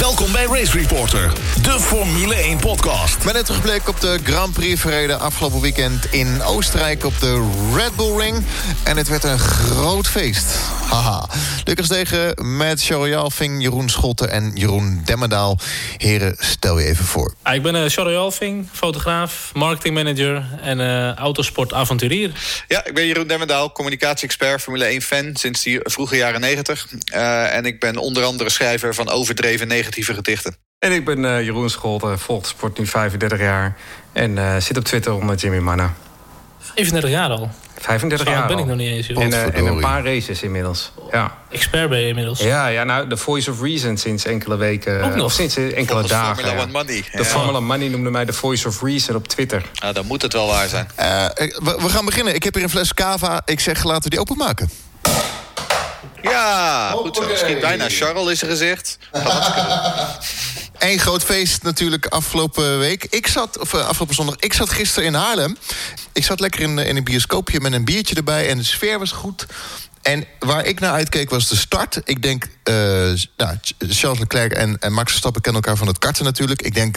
Welkom bij Race Reporter, de Formule 1 podcast. Met een terugblik op de Grand Prix verreden afgelopen weekend in Oostenrijk op de Red Bull Ring. En het werd een groot feest. Haha. Lucas Degen met Charles Jeroen Schotten en Jeroen Demmendaal. Heren, stel je even voor. Ah, ik ben uh, Charles Jalving, fotograaf, marketingmanager en uh, autosportavonturier. Ja, ik ben Jeroen Demmendaal, communicatie-expert, Formule 1-fan sinds die vroege jaren 90. Uh, en ik ben onder andere schrijver van overdreven negatieve gedichten. En ik ben uh, Jeroen Scholten, volg sport nu 35 jaar. En uh, zit op Twitter onder Jimmy Manna. 35 jaar al? 35 jaar ben al. ik nog niet eens. En, uh, en, een paar races inmiddels. Ja. Expert ben je inmiddels? Ja, ja nou, de Voice of Reason sinds enkele weken. Ook nog? Of sinds enkele Volgens dagen. Formula ja. One Money. De Ja. Formula Money noemde mij de Voice of Reason op Twitter. Nou, dan moet het wel waar zijn. Uh, we, we, gaan beginnen. Ik heb hier een fles cava. Ik zeg, laten we die openmaken. Ja, goed zo. Misschien bijna Charles is er gezegd. Eén groot feest natuurlijk afgelopen week. Ik zat, of uh, afgelopen zondag, ik zat gisteren in Haarlem. Ik zat lekker in, in een bioscoopje met een biertje erbij. En de sfeer was goed. En waar ik naar uitkeek was de start. Ik denk, uh, nou, Charles Leclerc en, Max Verstappen kennen elkaar van het karten natuurlijk. Ik denk,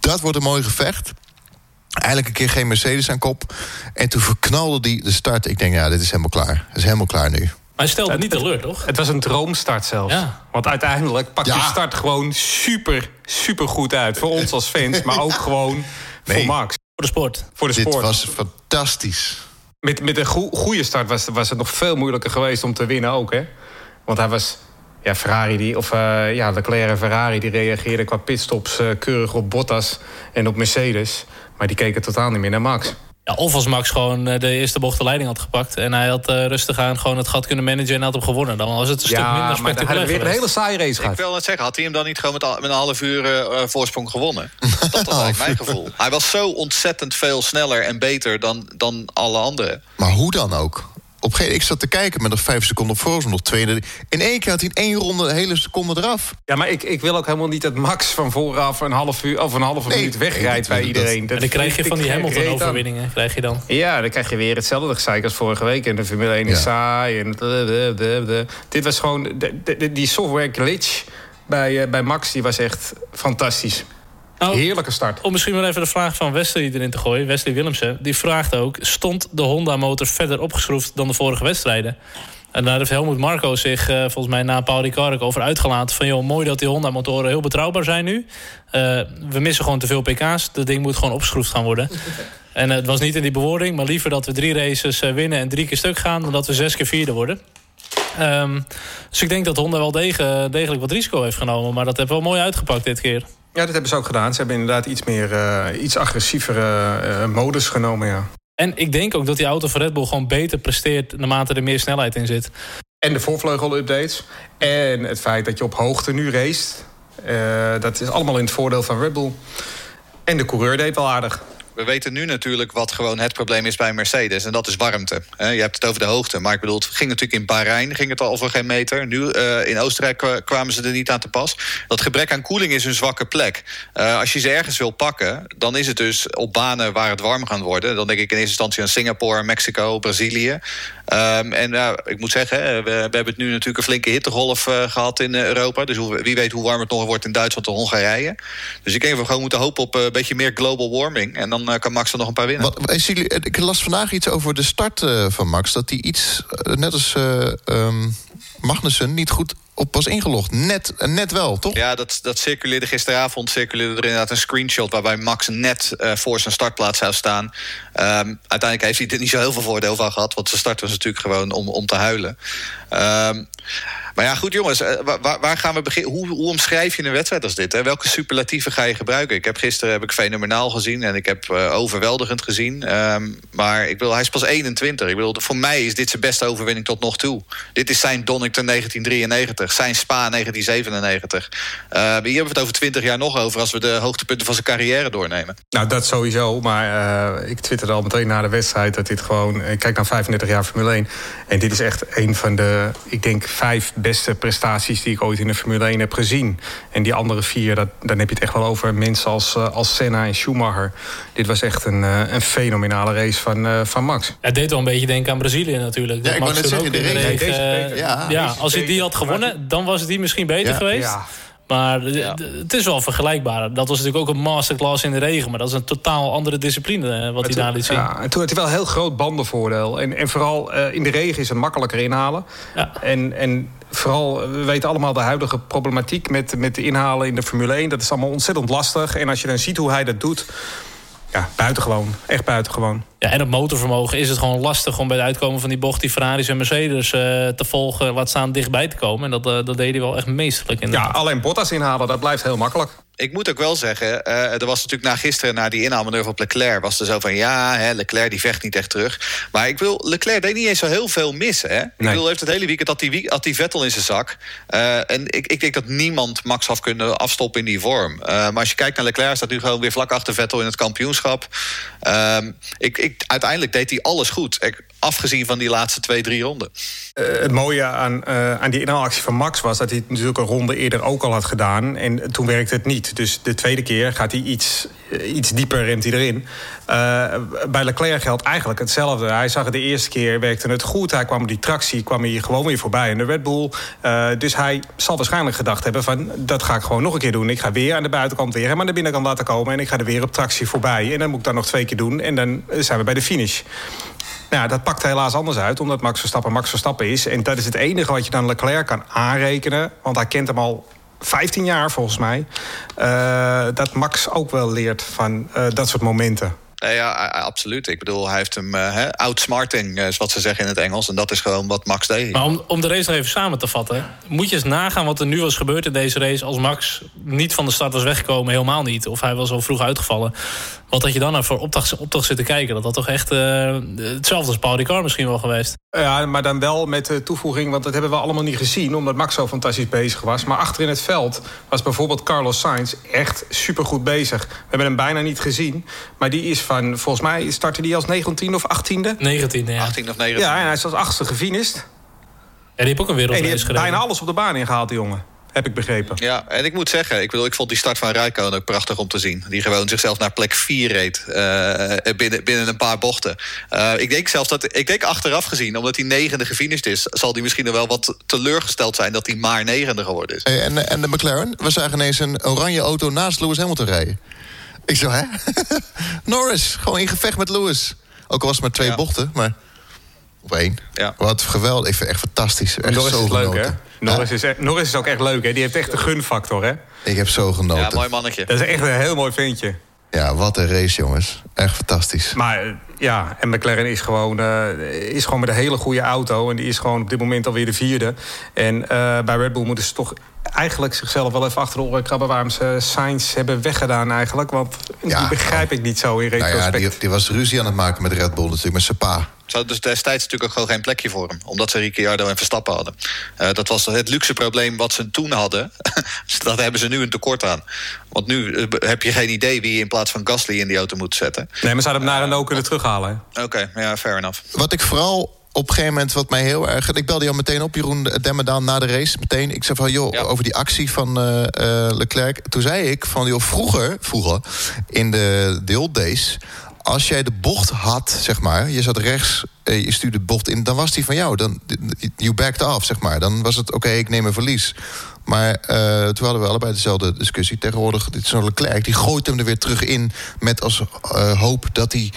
dat wordt een mooi gevecht. Eindelijk een keer geen Mercedes aan kop. En toen verknalde die de start. Ik denk, ja, dit is helemaal klaar. Het is helemaal klaar nu. Maar hij stelde niet teleur, toch? Het was een droomstart zelfs. Ja. Want uiteindelijk pakt Ja. die start gewoon super, super goed uit. Voor ons als fans, maar ook gewoon Nee. voor Max. Voor de sport. Voor de Dit sport. was fantastisch. Met, met een goe- goede start was, was het nog veel moeilijker geweest om te winnen ook, hè? Want hij was... Ja, Ferrari die, of uh, ja, Leclerc en Ferrari die reageerden qua pitstops uh, keurig op Bottas en op Mercedes. Maar die keken totaal niet meer naar Max. Ja, of als Max gewoon uh, de eerste bocht de leiding had gepakt... en hij had uh, rustig aan gewoon het gat kunnen managen en had hem gewonnen... dan was het een stuk minder maar dan spectaculair we weer een hele saaie race Ik gehad. wil net zeggen, had hij hem dan niet gewoon met, al- met een half uur uh, voorsprong gewonnen? Dat was eigenlijk mijn gevoel. Hij was zo ontzettend veel sneller en beter dan, dan alle anderen. Maar hoe dan ook? Op een gegeven moment, ik zat te kijken met nog vijf seconden op voorsprong, nog twee. In één keer had hij in één ronde de hele seconde eraf. Ja, maar ik, ik wil ook helemaal niet dat Max van vooraf een half uur of een halve Nee, minuut wegrijdt nee, bij iedereen. En dan krijg je van die Hamilton-overwinningen. Krijg je dan. Ja, dan krijg je weer hetzelfde gezeik als vorige week. En de Formule 1 is Ja. saai. En de, de, de, de. Dit was gewoon... de- de- de- die software glitch bij, eh, bij Max die was echt fantastisch. Nou, Heerlijke start. Om misschien maar even de vraag van Wesley erin te gooien. Wesley Willemsen. Die vraagt ook... stond de Honda-motor verder opgeschroefd dan de vorige wedstrijden? En daar heeft Helmoet Marco zich eh, volgens mij na Paul Ricard over uitgelaten. Van joh, mooi dat die Honda-motoren heel betrouwbaar zijn nu. Eh, we missen gewoon te veel pk's. Dat ding moet gewoon opgeschroefd gaan worden. En eh, het was niet in die bewoording, maar liever dat we drie races winnen en drie keer stuk gaan, dan dat we zes keer vierde worden. Ehm, dus ik denk dat Honda wel degen, degelijk wat risico heeft genomen. Maar dat heeft wel mooi uitgepakt dit keer. Ja, dat hebben ze ook gedaan. Ze hebben inderdaad iets meer, eh, iets agressievere eh, modus genomen, ja. En ik denk ook dat die auto van Red Bull gewoon beter presteert naarmate er meer snelheid in zit. En de voorvleugel-updates. En het feit dat je op hoogte nu race. Eh, dat is allemaal in het voordeel van Red Bull. En de coureur deed wel aardig. We weten nu natuurlijk wat gewoon het probleem is bij Mercedes. En dat is warmte. Je hebt het over de hoogte. Maar ik bedoel, het ging natuurlijk in Bahrein ging het al over geen meter. Nu eh, in Oostenrijk kwa- kwamen ze er niet aan te pas. Dat gebrek aan koeling is een zwakke plek. Eh, als je ze ergens wil pakken, dan is het dus op banen waar het warm gaat worden. Dan denk ik in eerste instantie aan Singapore, Mexico, Brazilië. Ehm, en ja, ik moet zeggen, we, we hebben het nu natuurlijk een flinke hittegolf eh, gehad in eh, Europa. Dus hoe, wie weet hoe warm het nog wordt in Duitsland en Hongarije. Dus ik denk dat we gewoon moeten hopen op eh, een beetje meer global warming. En dan kan Max er nog een paar winnen. Wat, is jullie, ik las vandaag iets over de start van Max. Dat hij iets, net als um, Magnussen, niet goed op was ingelogd. Net, net wel, toch? Ja, dat, dat circuleerde gisteravond. Circuleerde er inderdaad een screenshot... waarbij Max net uh, voor zijn startplaats zou staan. Um, uiteindelijk heeft hij er niet zo heel veel voordeel van gehad... want zijn start was natuurlijk gewoon om, om te huilen. Um, maar ja, goed jongens, uh, waar, waar, gaan we beginnen? Hoe, hoe, omschrijf je een wedstrijd als dit? Hè? Welke superlatieven ga je gebruiken? Ik heb gisteren heb ik fenomenaal gezien en ik heb uh, overweldigend gezien. Um, maar ik wil, hij is pas 21. Ik bedoel, voor mij is dit zijn beste overwinning tot nog toe. Dit is zijn Donington 1993, zijn Spa 1997. Uh, hier hebben we het over 20 jaar nog over als we de hoogtepunten van zijn carrière doornemen. Nou, dat sowieso. Maar ik al meteen na de wedstrijd dat dit gewoon. Ik kijk naar 35 jaar Formule 1. En dit is echt een van de, ik denk, vijf beste prestaties die ik ooit in de Formule 1 heb gezien. En die andere vier, dat, dan heb je het echt wel over mensen als, uh, als Senna en Schumacher. Dit was echt een, uh, een fenomenale race van, van Max. Het deed wel een beetje denken aan Brazilië natuurlijk. Ja, ik wou net zeggen, de ja, ja, als hij die had gewonnen, dan was het die misschien beter ja, geweest. Ja. Maar het is wel vergelijkbaar. Dat was natuurlijk ook een masterclass in de regen. Maar dat is een totaal andere discipline eh, wat hij daar liet zien. Ja, en toen had hij wel een heel groot bandenvoordeel. En, en vooral uh, in de regen is het makkelijker inhalen. Ja. En, en vooral, we weten allemaal de huidige problematiek met, met de inhalen in de Formule 1. Dat is allemaal ontzettend lastig. En als je dan ziet hoe hij dat doet ja, buitengewoon. Echt buitengewoon. Ja, en op motorvermogen is het gewoon lastig om bij het uitkomen van die bocht... die Ferraris en Mercedes uh, te volgen, wat staan dichtbij te komen. En dat, uh, dat deed hij wel echt meesterlijk. In ja, alleen Bottas inhalen, dat blijft heel makkelijk ik moet ook wel zeggen, uh, er was natuurlijk na gisteren... na die inhaalmanoeuvre op Leclerc, was er zo van... ja, hè, Leclerc die vecht niet echt terug. Maar ik wil, Leclerc deed niet eens zo heel veel mis. Hè? Ik bedoel, heeft het hele weekend had die, had die Vettel in zijn zak. Uh, en ik, ik denk dat niemand Max had kunnen afstoppen in die vorm. Uh, maar als je kijkt naar Leclerc, staat nu gewoon weer vlak achter Vettel in het kampioenschap. Ehm, ik, uiteindelijk deed hij alles goed. Ik, afgezien van die laatste twee, drie ronden. het mooie aan, aan die inhaalactie van Max was... dat hij natuurlijk een ronde eerder ook al had gedaan. En toen werkte het niet. Dus de tweede keer gaat hij iets, eh, iets dieper, remt hij erin. Uh, bij Leclerc geldt eigenlijk hetzelfde. Hij zag het de eerste keer, werkte het goed. Hij kwam die tractie, kwam hier gewoon weer voorbij in de Red Bull. Uh, dus hij zal waarschijnlijk gedacht hebben van... dat ga ik gewoon nog een keer doen. Ik ga weer aan de buitenkant weer hem aan de binnenkant laten komen... en ik ga er weer op tractie voorbij. En dan moet ik dat nog twee keer doen en dan zijn we bij de finish. Nou, dat pakt helaas anders uit, omdat Max Verstappen Max Verstappen is. En dat is het enige wat je dan Leclerc kan aanrekenen. Want hij kent hem al 15 jaar volgens mij. Uh, dat Max ook wel leert van uh, dat soort momenten. Ja, absoluut. Ik bedoel, hij heeft hem uh, outsmarting, is wat ze zeggen in het Engels. En dat is gewoon wat Max deed. Maar om, om de race nog even samen te vatten... moet je eens nagaan wat er nu was gebeurd in deze race... als Max niet van de start was weggekomen, helemaal niet. Of hij was al vroeg uitgevallen. Wat had je dan naar voor opdracht, opdracht zitten kijken? Dat had toch echt uh, hetzelfde als Paul Ricard misschien wel geweest? Ja, maar dan wel met de toevoeging... want dat hebben we allemaal niet gezien... omdat Max zo fantastisch bezig was. Maar achter in het veld was bijvoorbeeld Carlos Sainz echt supergoed bezig. We hebben hem bijna niet gezien. Maar die is van, volgens mij startte die als 19 of 18e? 19 ja. 18 of 19 Ja, en hij is als achtste gefinist. En die heeft ook een wereldrace gereden. bijna alles op de baan ingehaald, die jongen heb ik begrepen. Ja, en ik moet zeggen, ik, bedoel, ik vond die start van Rijkoon ook prachtig om te zien. Die gewoon zichzelf naar plek 4 reed uh, binnen, binnen een paar bochten. Uh, ik denk zelfs dat, ik denk achteraf gezien, omdat hij negende gefinished is... zal hij misschien wel wat teleurgesteld zijn dat hij maar negende geworden is. Hey, en, en de McLaren, we zagen ineens een oranje auto naast Lewis Hamilton rijden. Ik zo, hè? Norris, gewoon in gevecht met Lewis. Ook al was het maar twee bochten, maar op één. Ja. Wat geweldig, ik vind echt fantastisch. Echt Norris zo is leuk, hè? Norris, is, Norris is ook echt leuk, hè? Die heeft echt een gunfactor, hè? Ik heb zo genoten. Ja, mooi mannetje. Dat is echt een heel mooi ventje. Ja, wat een race, jongens. Echt fantastisch. Maar ja, en McLaren is gewoon, uh, is gewoon met een hele goede auto. En die is gewoon op dit moment alweer de vierde. En uh, bij Red Bull moeten ze toch eigenlijk zichzelf wel even achter de oren krabben... waarom ze Sainz hebben weggedaan eigenlijk. Want ja, die begrijp ik niet zo in retrospect. Nou ja, die, die, was ruzie aan het maken met Red Bull natuurlijk, met zijn pa. Hadden dus destijds natuurlijk ook gewoon geen plekje voor hem. Omdat ze Ricciardo en Verstappen hadden. Uh, dat was het luxe probleem wat ze toen hadden. Dus dat hebben ze nu een tekort aan. Want nu uh, heb je geen idee wie je in plaats van Gasly in die auto moet zetten. Nee, maar ze hadden hem naar en ook kunnen terughalen. Oké, okay, ja, fair enough. Wat ik vooral op een gegeven moment wat mij heel erg... Ik belde jou meteen op, Jeroen Demmerdaan, na de race. Meteen, ik zei van, joh, ja. over die actie van uh, uh, Leclerc. Toen zei ik van, joh, vroeger, vroeger... in de, de old days als jij de bocht had, zeg maar, je zat rechts, eh, je stuurde de bocht in, dan was die van jou. Dan, you backed off, zeg maar. Dan was het, oké, ik neem een verlies. Maar uh, toen hadden we allebei dezelfde discussie. Tegenwoordig, dit is zo'n Leclerc, die gooit hem er weer terug in... met als uh, hoop dat hij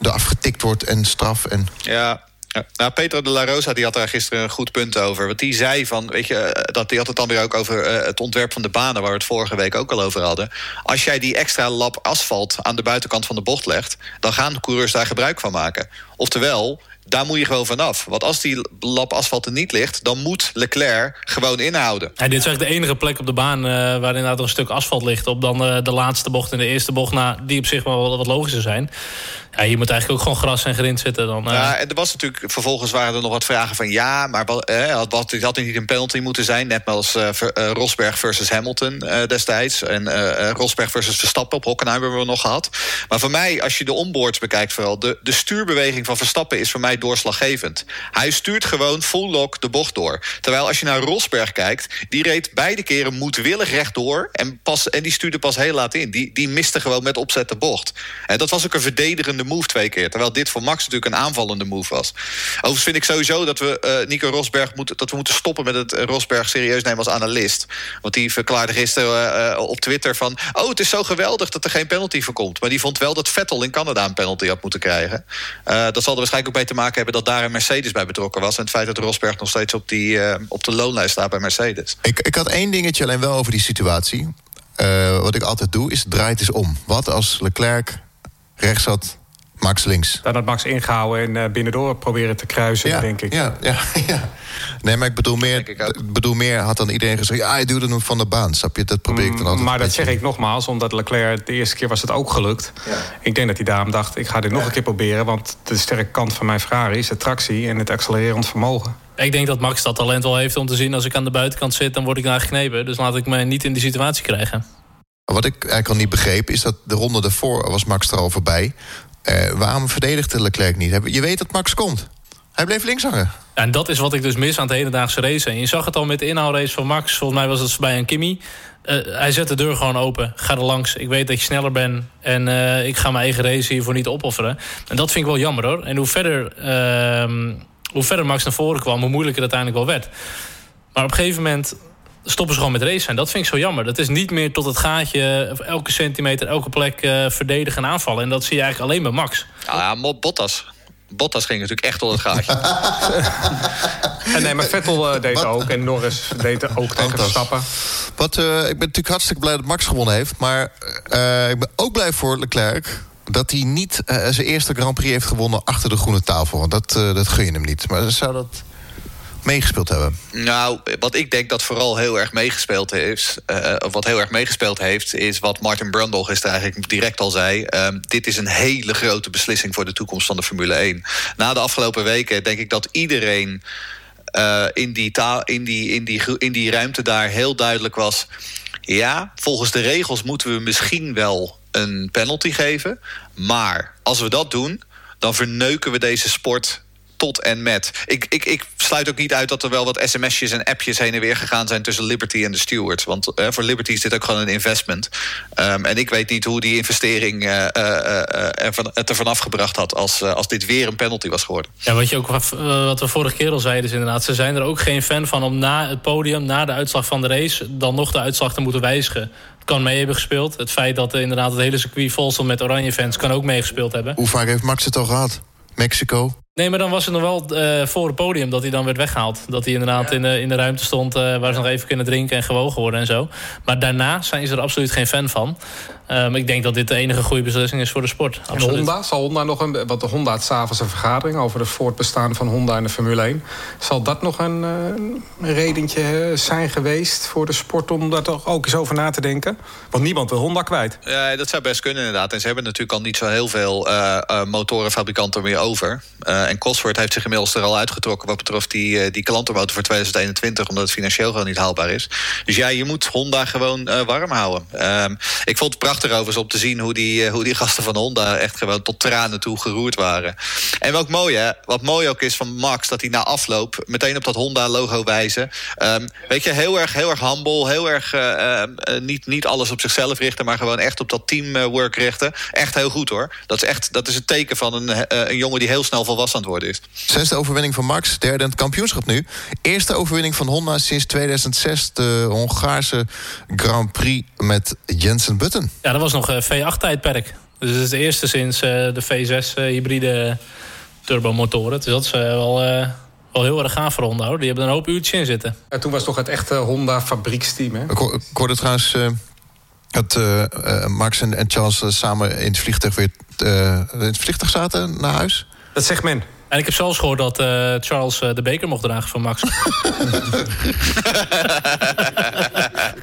eraf getikt wordt en straf. En... Ja, Nou, Pedro de la Rosa die had daar gisteren een goed punt over. Want die zei van, weet je, dat die had het dan weer ook over uh, het ontwerp van de banen, waar we het vorige week ook al over hadden. Als jij die extra lap asfalt aan de buitenkant van de bocht legt, dan gaan de coureurs daar gebruik van maken. Oftewel, daar moet je gewoon vanaf. Want als die lap asfalt er niet ligt... dan moet Leclerc gewoon inhouden. Dit is echt de enige plek op de baan... Uh, waar inderdaad een stuk asfalt ligt... op dan uh, de laatste bocht en de eerste bocht... Nou, die op zich wel wat logischer zijn. Ja, je moet eigenlijk ook gewoon gras en grind zitten. Dan, uh... Ja, en er was natuurlijk... vervolgens waren er nog wat vragen van... ja, maar eh, had, had, niet een penalty moeten zijn... net als Rosberg versus Hamilton destijds... en Rosberg versus Verstappen op Hockenheim hebben we nog gehad. Maar voor mij, als je de onboards bekijkt vooral... de, de stuurbeweging van Verstappen is voor mij doorslaggevend. Hij stuurt gewoon full lock de bocht door. Terwijl als je naar Rosberg kijkt... die reed beide keren moedwillig rechtdoor... en, pas, en die stuurde pas heel laat in. Die, die miste gewoon met opzet de bocht. En dat was ook een verdedigende move twee keer. Terwijl dit voor Max natuurlijk een aanvallende move was. Overigens vind ik sowieso dat we uh, Nico Rosberg moeten, dat we moeten stoppen met het Rosberg serieus nemen als analist. Want die verklaarde gisteren uh, op Twitter van... oh, het is zo geweldig dat er geen penalty voor komt. Maar die vond wel dat Vettel in Canada een penalty had moeten krijgen. Dat zal er waarschijnlijk ook mee te maken hebben... dat daar een Mercedes bij betrokken was. En het feit dat Rosberg nog steeds op, die, op de loonlijst staat bij Mercedes. Ik, ik had één dingetje alleen wel over die situatie. wat ik altijd doe, is draait eens om. Wat als Leclerc rechts zat Max links. Dan had Max ingehouden en uh, binnendoor proberen te kruisen, ja, denk ik. Ja, ja, ja. Nee, maar ik bedoel meer, ik bedoel meer had dan iedereen gezegd... ja, hij doet het van de baan, snap je? Dat probeer ik dan altijd Maar dat zeg ik nogmaals, omdat Leclerc de eerste keer was het ook gelukt. Ja. Ik denk dat hij daarom dacht, ik ga dit nog een keer proberen... want de sterke kant van mijn Ferrari is de tractie en het accelererend vermogen. Ik denk dat Max dat talent wel heeft om te zien... als ik aan de buitenkant zit, dan word ik daar geknepen. Dus laat ik me niet in die situatie krijgen. Wat ik eigenlijk al niet begreep, is dat de ronde daarvoor was Max er al voorbij. Uh, waarom verdedigde Leclerc niet? Je weet dat Max komt. Hij bleef links hangen. en dat is wat ik dus mis aan het hedendaagse race. En je zag het al met de inhoudrace van Max. Volgens mij was het bij een Kimmy. Uh, hij zet de deur gewoon open. Ga er langs. Ik weet dat je sneller bent. En uh, ik ga mijn eigen race hiervoor niet opofferen. En dat vind ik wel jammer hoor. En hoe verder, uh, hoe verder Max naar voren kwam... hoe moeilijker het uiteindelijk wel werd. Maar op een gegeven moment stoppen ze gewoon met racen. En dat vind ik zo jammer. Dat is niet meer tot het gaatje, elke centimeter, elke plek uh, verdedigen en aanvallen. En dat zie je eigenlijk alleen bij Max. Ja, ja Bottas. Bottas ging natuurlijk echt tot het gaatje. en nee, maar Vettel uh, deed Wat? ook. En Norris deed ook tegen Verstappen. Wat, uh, ik ben natuurlijk hartstikke blij dat Max gewonnen heeft. Maar ik ben ook blij voor Leclerc dat hij niet zijn eerste Grand Prix heeft gewonnen achter de groene tafel. Want dat, dat gun je hem niet. Maar zou dat meegespeeld hebben? Nou, wat ik denk dat vooral heel erg meegespeeld heeft... Uh, wat heel erg meegespeeld heeft... is wat Martin Brundle gisteren eigenlijk direct al zei. Uh, dit is een hele grote beslissing voor de toekomst van de Formule 1. Na de afgelopen weken denk ik dat iedereen... Uh, in, die taal, in, die, in, die, in die ruimte daar heel duidelijk was... ja, volgens de regels moeten we misschien wel een penalty geven... maar als we dat doen, dan verneuken we deze sport tot en met. Ik, ik, ik sluit ook niet uit dat er wel wat sms'jes en appjes heen en weer gegaan zijn tussen Liberty en de stewards. Want uh, voor Liberty is dit ook gewoon een investment. Um, en ik weet niet hoe die investering uh, uh, er, van, het er vanaf gebracht had als, als dit weer een penalty was geworden. Ja, wat, je ook, wat we vorige keer al zeiden is inderdaad, ze zijn er ook geen fan van om na het podium, na de uitslag van de race, dan nog de uitslag te moeten wijzigen kan mee hebben gespeeld. Het feit dat inderdaad het hele circuit vol stond met oranje fans... kan ook meegespeeld hebben. Hoe vaak heeft Max het al gehad? Mexico? Nee, maar dan was het nog wel uh, voor het podium dat hij dan werd weggehaald. Dat hij inderdaad in, de, in de ruimte stond uh, waar ze nog even kunnen drinken en gewogen worden en zo. Maar daarna zijn ze er absoluut geen fan van. Um, ik denk dat dit de enige goede beslissing is voor de sport. Absoluut. En Honda, zal Honda nog een. Want de Honda had s'avonds een vergadering over het voortbestaan van Honda in de Formule 1. Zal dat nog een, uh, een redentje zijn geweest voor de sport om daar toch ook eens over na te denken? Want niemand wil Honda kwijt. Ja, dat zou best kunnen inderdaad. En ze hebben natuurlijk al niet zo heel veel motorenfabrikanten meer over. En Cosworth heeft zich inmiddels er al uitgetrokken wat betreft die, die klantenmotor voor 2021, omdat het financieel gewoon niet haalbaar is. Dus ja, je moet Honda gewoon warm houden. Um, ik vond het prachtig overigens om te zien hoe die, hoe die gasten van Honda echt gewoon tot tranen toe geroerd waren. En wat mooi, hè? Wat mooi ook is van Max, dat hij na afloop meteen op dat Honda-logo wijzen. Um, weet je, heel erg, heel erg humble, heel erg uh, niet, niet alles op zichzelf richten, maar gewoon echt op dat teamwork richten. Echt heel goed hoor. Dat is echt dat is het teken van een, een jongen die heel snel volwassen aan het worden is. Zesde overwinning van Max, derde in het kampioenschap nu. Eerste overwinning van Honda sinds 2006, de Hongaarse Grand Prix met Jensen Button. Ja, dat was nog V8-tijdperk. Dus het is de eerste sinds de V6-hybride turbomotoren. Dus dat is wel, wel heel erg gaaf voor Honda. Hoor. Die hebben er een hoop uurtjes in zitten. En toen was toch het echte Honda-fabrieksteam, hè? Ik, ik hoorde trouwens... Uh, dat uh, uh, Max en, en Charles samen in het vliegtuig weer in het vliegtuig zaten naar huis. Dat zegt men. En ik heb zelfs gehoord dat uh, Charles uh, de beker mocht dragen van Max.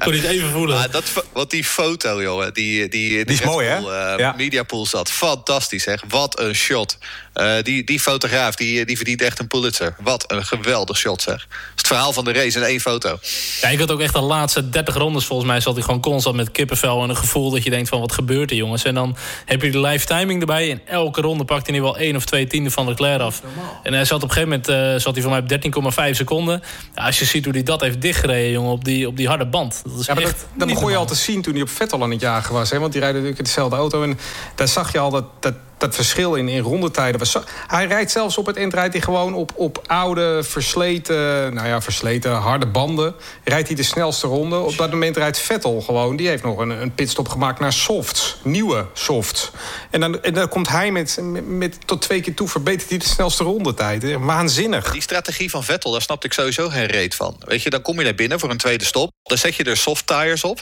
Kon niet even voelen. Ah, dat, wat die foto, jongen. Die, die, die is mooi, hè? Uh, ja. Mediapool zat. Fantastisch, zeg. Wat een shot. Uh, die, die fotograaf die, die verdient echt een Pulitzer. Wat een geweldig shot, zeg. Het verhaal van de race in één foto. Ja, ik had ook echt de laatste 30 rondes volgens mij... zat hij gewoon constant met kippenvel en een gevoel dat je denkt van... wat gebeurt er, jongens? En dan heb je de live timing erbij. In elke ronde pakt hij nu wel één of twee tiende van Leclerc af. En hij zat op een gegeven moment uh, zat hij voor mij op 13,5 seconden. Ja, als je ziet hoe hij dat heeft dichtgereden, jongen, op die, op die harde band. Dat is ja, maar echt dat, dat begon je al te zien toen hij op Vettel aan het jagen was. Hè? Want die rijden natuurlijk in dezelfde auto. En daar zag je al dat, dat dat verschil in, in rondetijden was. Hij rijdt zelfs op het eind rijdt hij gewoon op, op oude, versleten... nou ja, versleten, harde banden. Rijdt hij de snelste ronde. Op dat moment rijdt Vettel gewoon. Die heeft nog een, een pitstop gemaakt naar softs. Nieuwe softs. En dan, en dan komt hij met, met, tot twee keer toe... verbetert hij de snelste rondetijd. Waanzinnig. Die strategie van Vettel, daar snapte ik sowieso geen reet van. Weet je, dan kom je naar binnen voor een tweede stop. Dan zet je er soft tires op.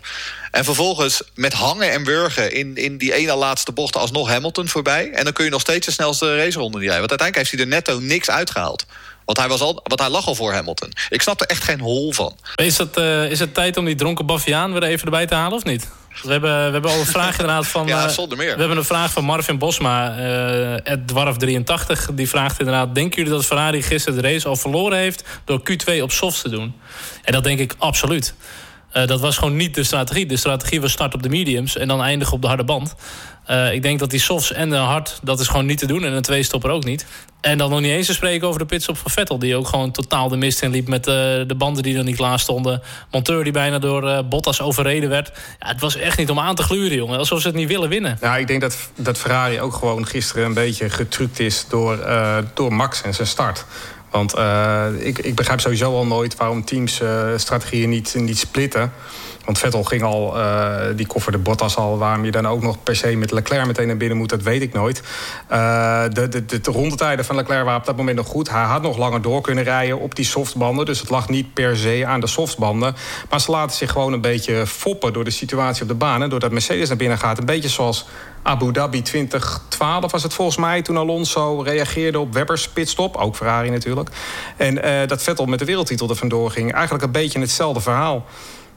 En vervolgens met hangen en wurgen in, in die ene laatste bocht alsnog Hamilton voorbij. En dan kun je nog steeds de snelste raceronde rijden. Want uiteindelijk heeft hij er netto niks uitgehaald. Want hij, was al, want hij lag al voor Hamilton. Ik snap er echt geen hol van. Is het, uh, is het tijd om die dronken Baviaan weer even erbij te halen of niet? We hebben, we hebben al een vraag inderdaad van... ja, zonder meer. We hebben een vraag van Marvin Bosma, uh, Dwarf83. Die vraagt inderdaad... denken jullie dat Ferrari gisteren de race al verloren heeft... door Q2 op softs te doen? En dat denk ik absoluut. Uh, dat was gewoon niet de strategie. De strategie was start op de mediums en dan eindigen op de harde band. Uh, ik denk dat die softs en de hard, dat is gewoon niet te doen. En een twee-stopper ook niet. En dan nog niet eens te spreken over de pitstop van Vettel... die ook gewoon totaal de mist in liep met uh, de banden die er niet klaar stonden. Monteur die bijna door Bottas overreden werd. Ja, het was echt niet om aan te gluren, jongen. Alsof ze het niet willen winnen. Ja, ik denk dat, dat Ferrari ook gewoon gisteren een beetje getrukt is... door, door Max en zijn start. Want uh, ik, ik, begrijp sowieso al nooit waarom teams uh, strategieën niet, niet splitten. Want Vettel ging al, uh, die kofferde Bottas al. Waarom je dan ook nog per se met Leclerc meteen naar binnen moet, dat weet ik nooit. de, de, de, de rondetijden van Leclerc waren op dat moment nog goed. Hij had nog langer door kunnen rijden op die softbanden. Dus het lag niet per se aan de softbanden. Maar ze laten zich gewoon een beetje foppen door de situatie op de baan. En doordat Mercedes naar binnen gaat. Een beetje zoals Abu Dhabi 2012 was het volgens mij... toen Alonso reageerde op Webbers pitstop. Ook Ferrari natuurlijk. En uh, dat Vettel met de wereldtitel er vandoor ging. Eigenlijk een beetje hetzelfde verhaal.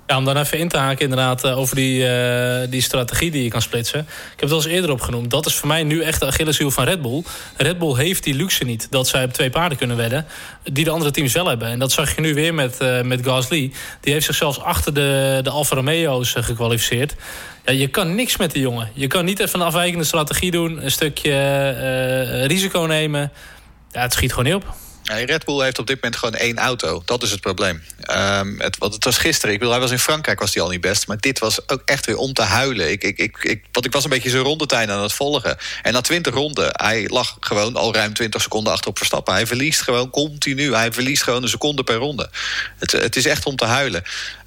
Ja, om dan even in te haken inderdaad over die, uh, die strategie die je kan splitsen. Ik heb het al eens eerder opgenoemd. Dat is voor mij nu echt de Achilleshiel van Red Bull. Red Bull heeft die luxe niet dat zij op twee paarden kunnen wedden... die de andere teams wel hebben. En dat zag je nu weer met, uh, met Gasly. Die heeft zich zelfs achter de, de Alfa Romeo's gekwalificeerd. Ja, je kan niks met die jongen. Je kan niet even een afwijkende strategie doen. Een stukje risico nemen. Ja, het schiet gewoon niet op. Red Bull heeft op dit moment gewoon één auto. Dat is het probleem. Um, het, want het was gisteren. Ik bedoel, hij was in Frankrijk was hij al niet best. Maar dit was ook echt weer om te huilen. Ik, ik, ik, ik, want ik was een beetje zijn rondetijn aan het volgen. En na 20 ronden, hij lag gewoon al ruim 20 seconden achter op Verstappen. Hij verliest gewoon continu. Hij verliest gewoon een seconde per ronde. Het, het is echt om te huilen.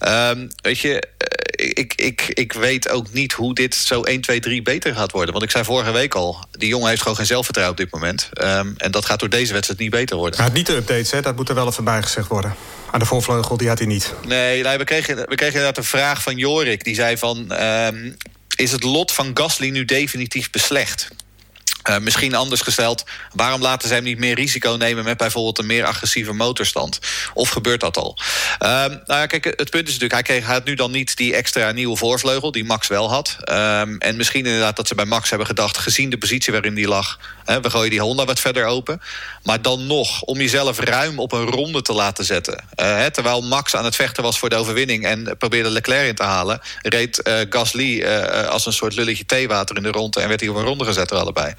Um, weet je, ik, ik, ik weet ook niet hoe dit zo 1, 2, 3 beter gaat worden. Want ik zei vorige week al, die jongen heeft gewoon geen zelfvertrouwen op dit moment. Um, en dat gaat door deze wedstrijd niet beter worden. Maar niet de updates, hè? dat moet er wel even bij gezegd worden. Aan de voorvleugel, die had hij niet. Nee, nee we, kregen, we kregen inderdaad een vraag van Jorik. Die zei van, um, is het lot van Gasly nu definitief beslecht? Uh, misschien anders gesteld, waarom laten ze hem niet meer risico nemen met bijvoorbeeld een meer agressieve motorstand? Of gebeurt dat al? Uh, nou ja, kijk, het punt is natuurlijk, hij, kreeg, hij had nu dan niet die extra nieuwe voorvleugel die Max wel had. Um, en misschien inderdaad dat ze bij Max hebben gedacht, gezien de positie waarin die lag, hè, we gooien die Honda wat verder open. Maar dan nog, om jezelf ruim op een ronde te laten zetten. Uh, hè, terwijl Max aan het vechten was voor de overwinning en probeerde Leclerc in te halen, reed uh, Gasly als een soort lulletje theewater in de ronde en werd hij op een ronde gezet er allebei.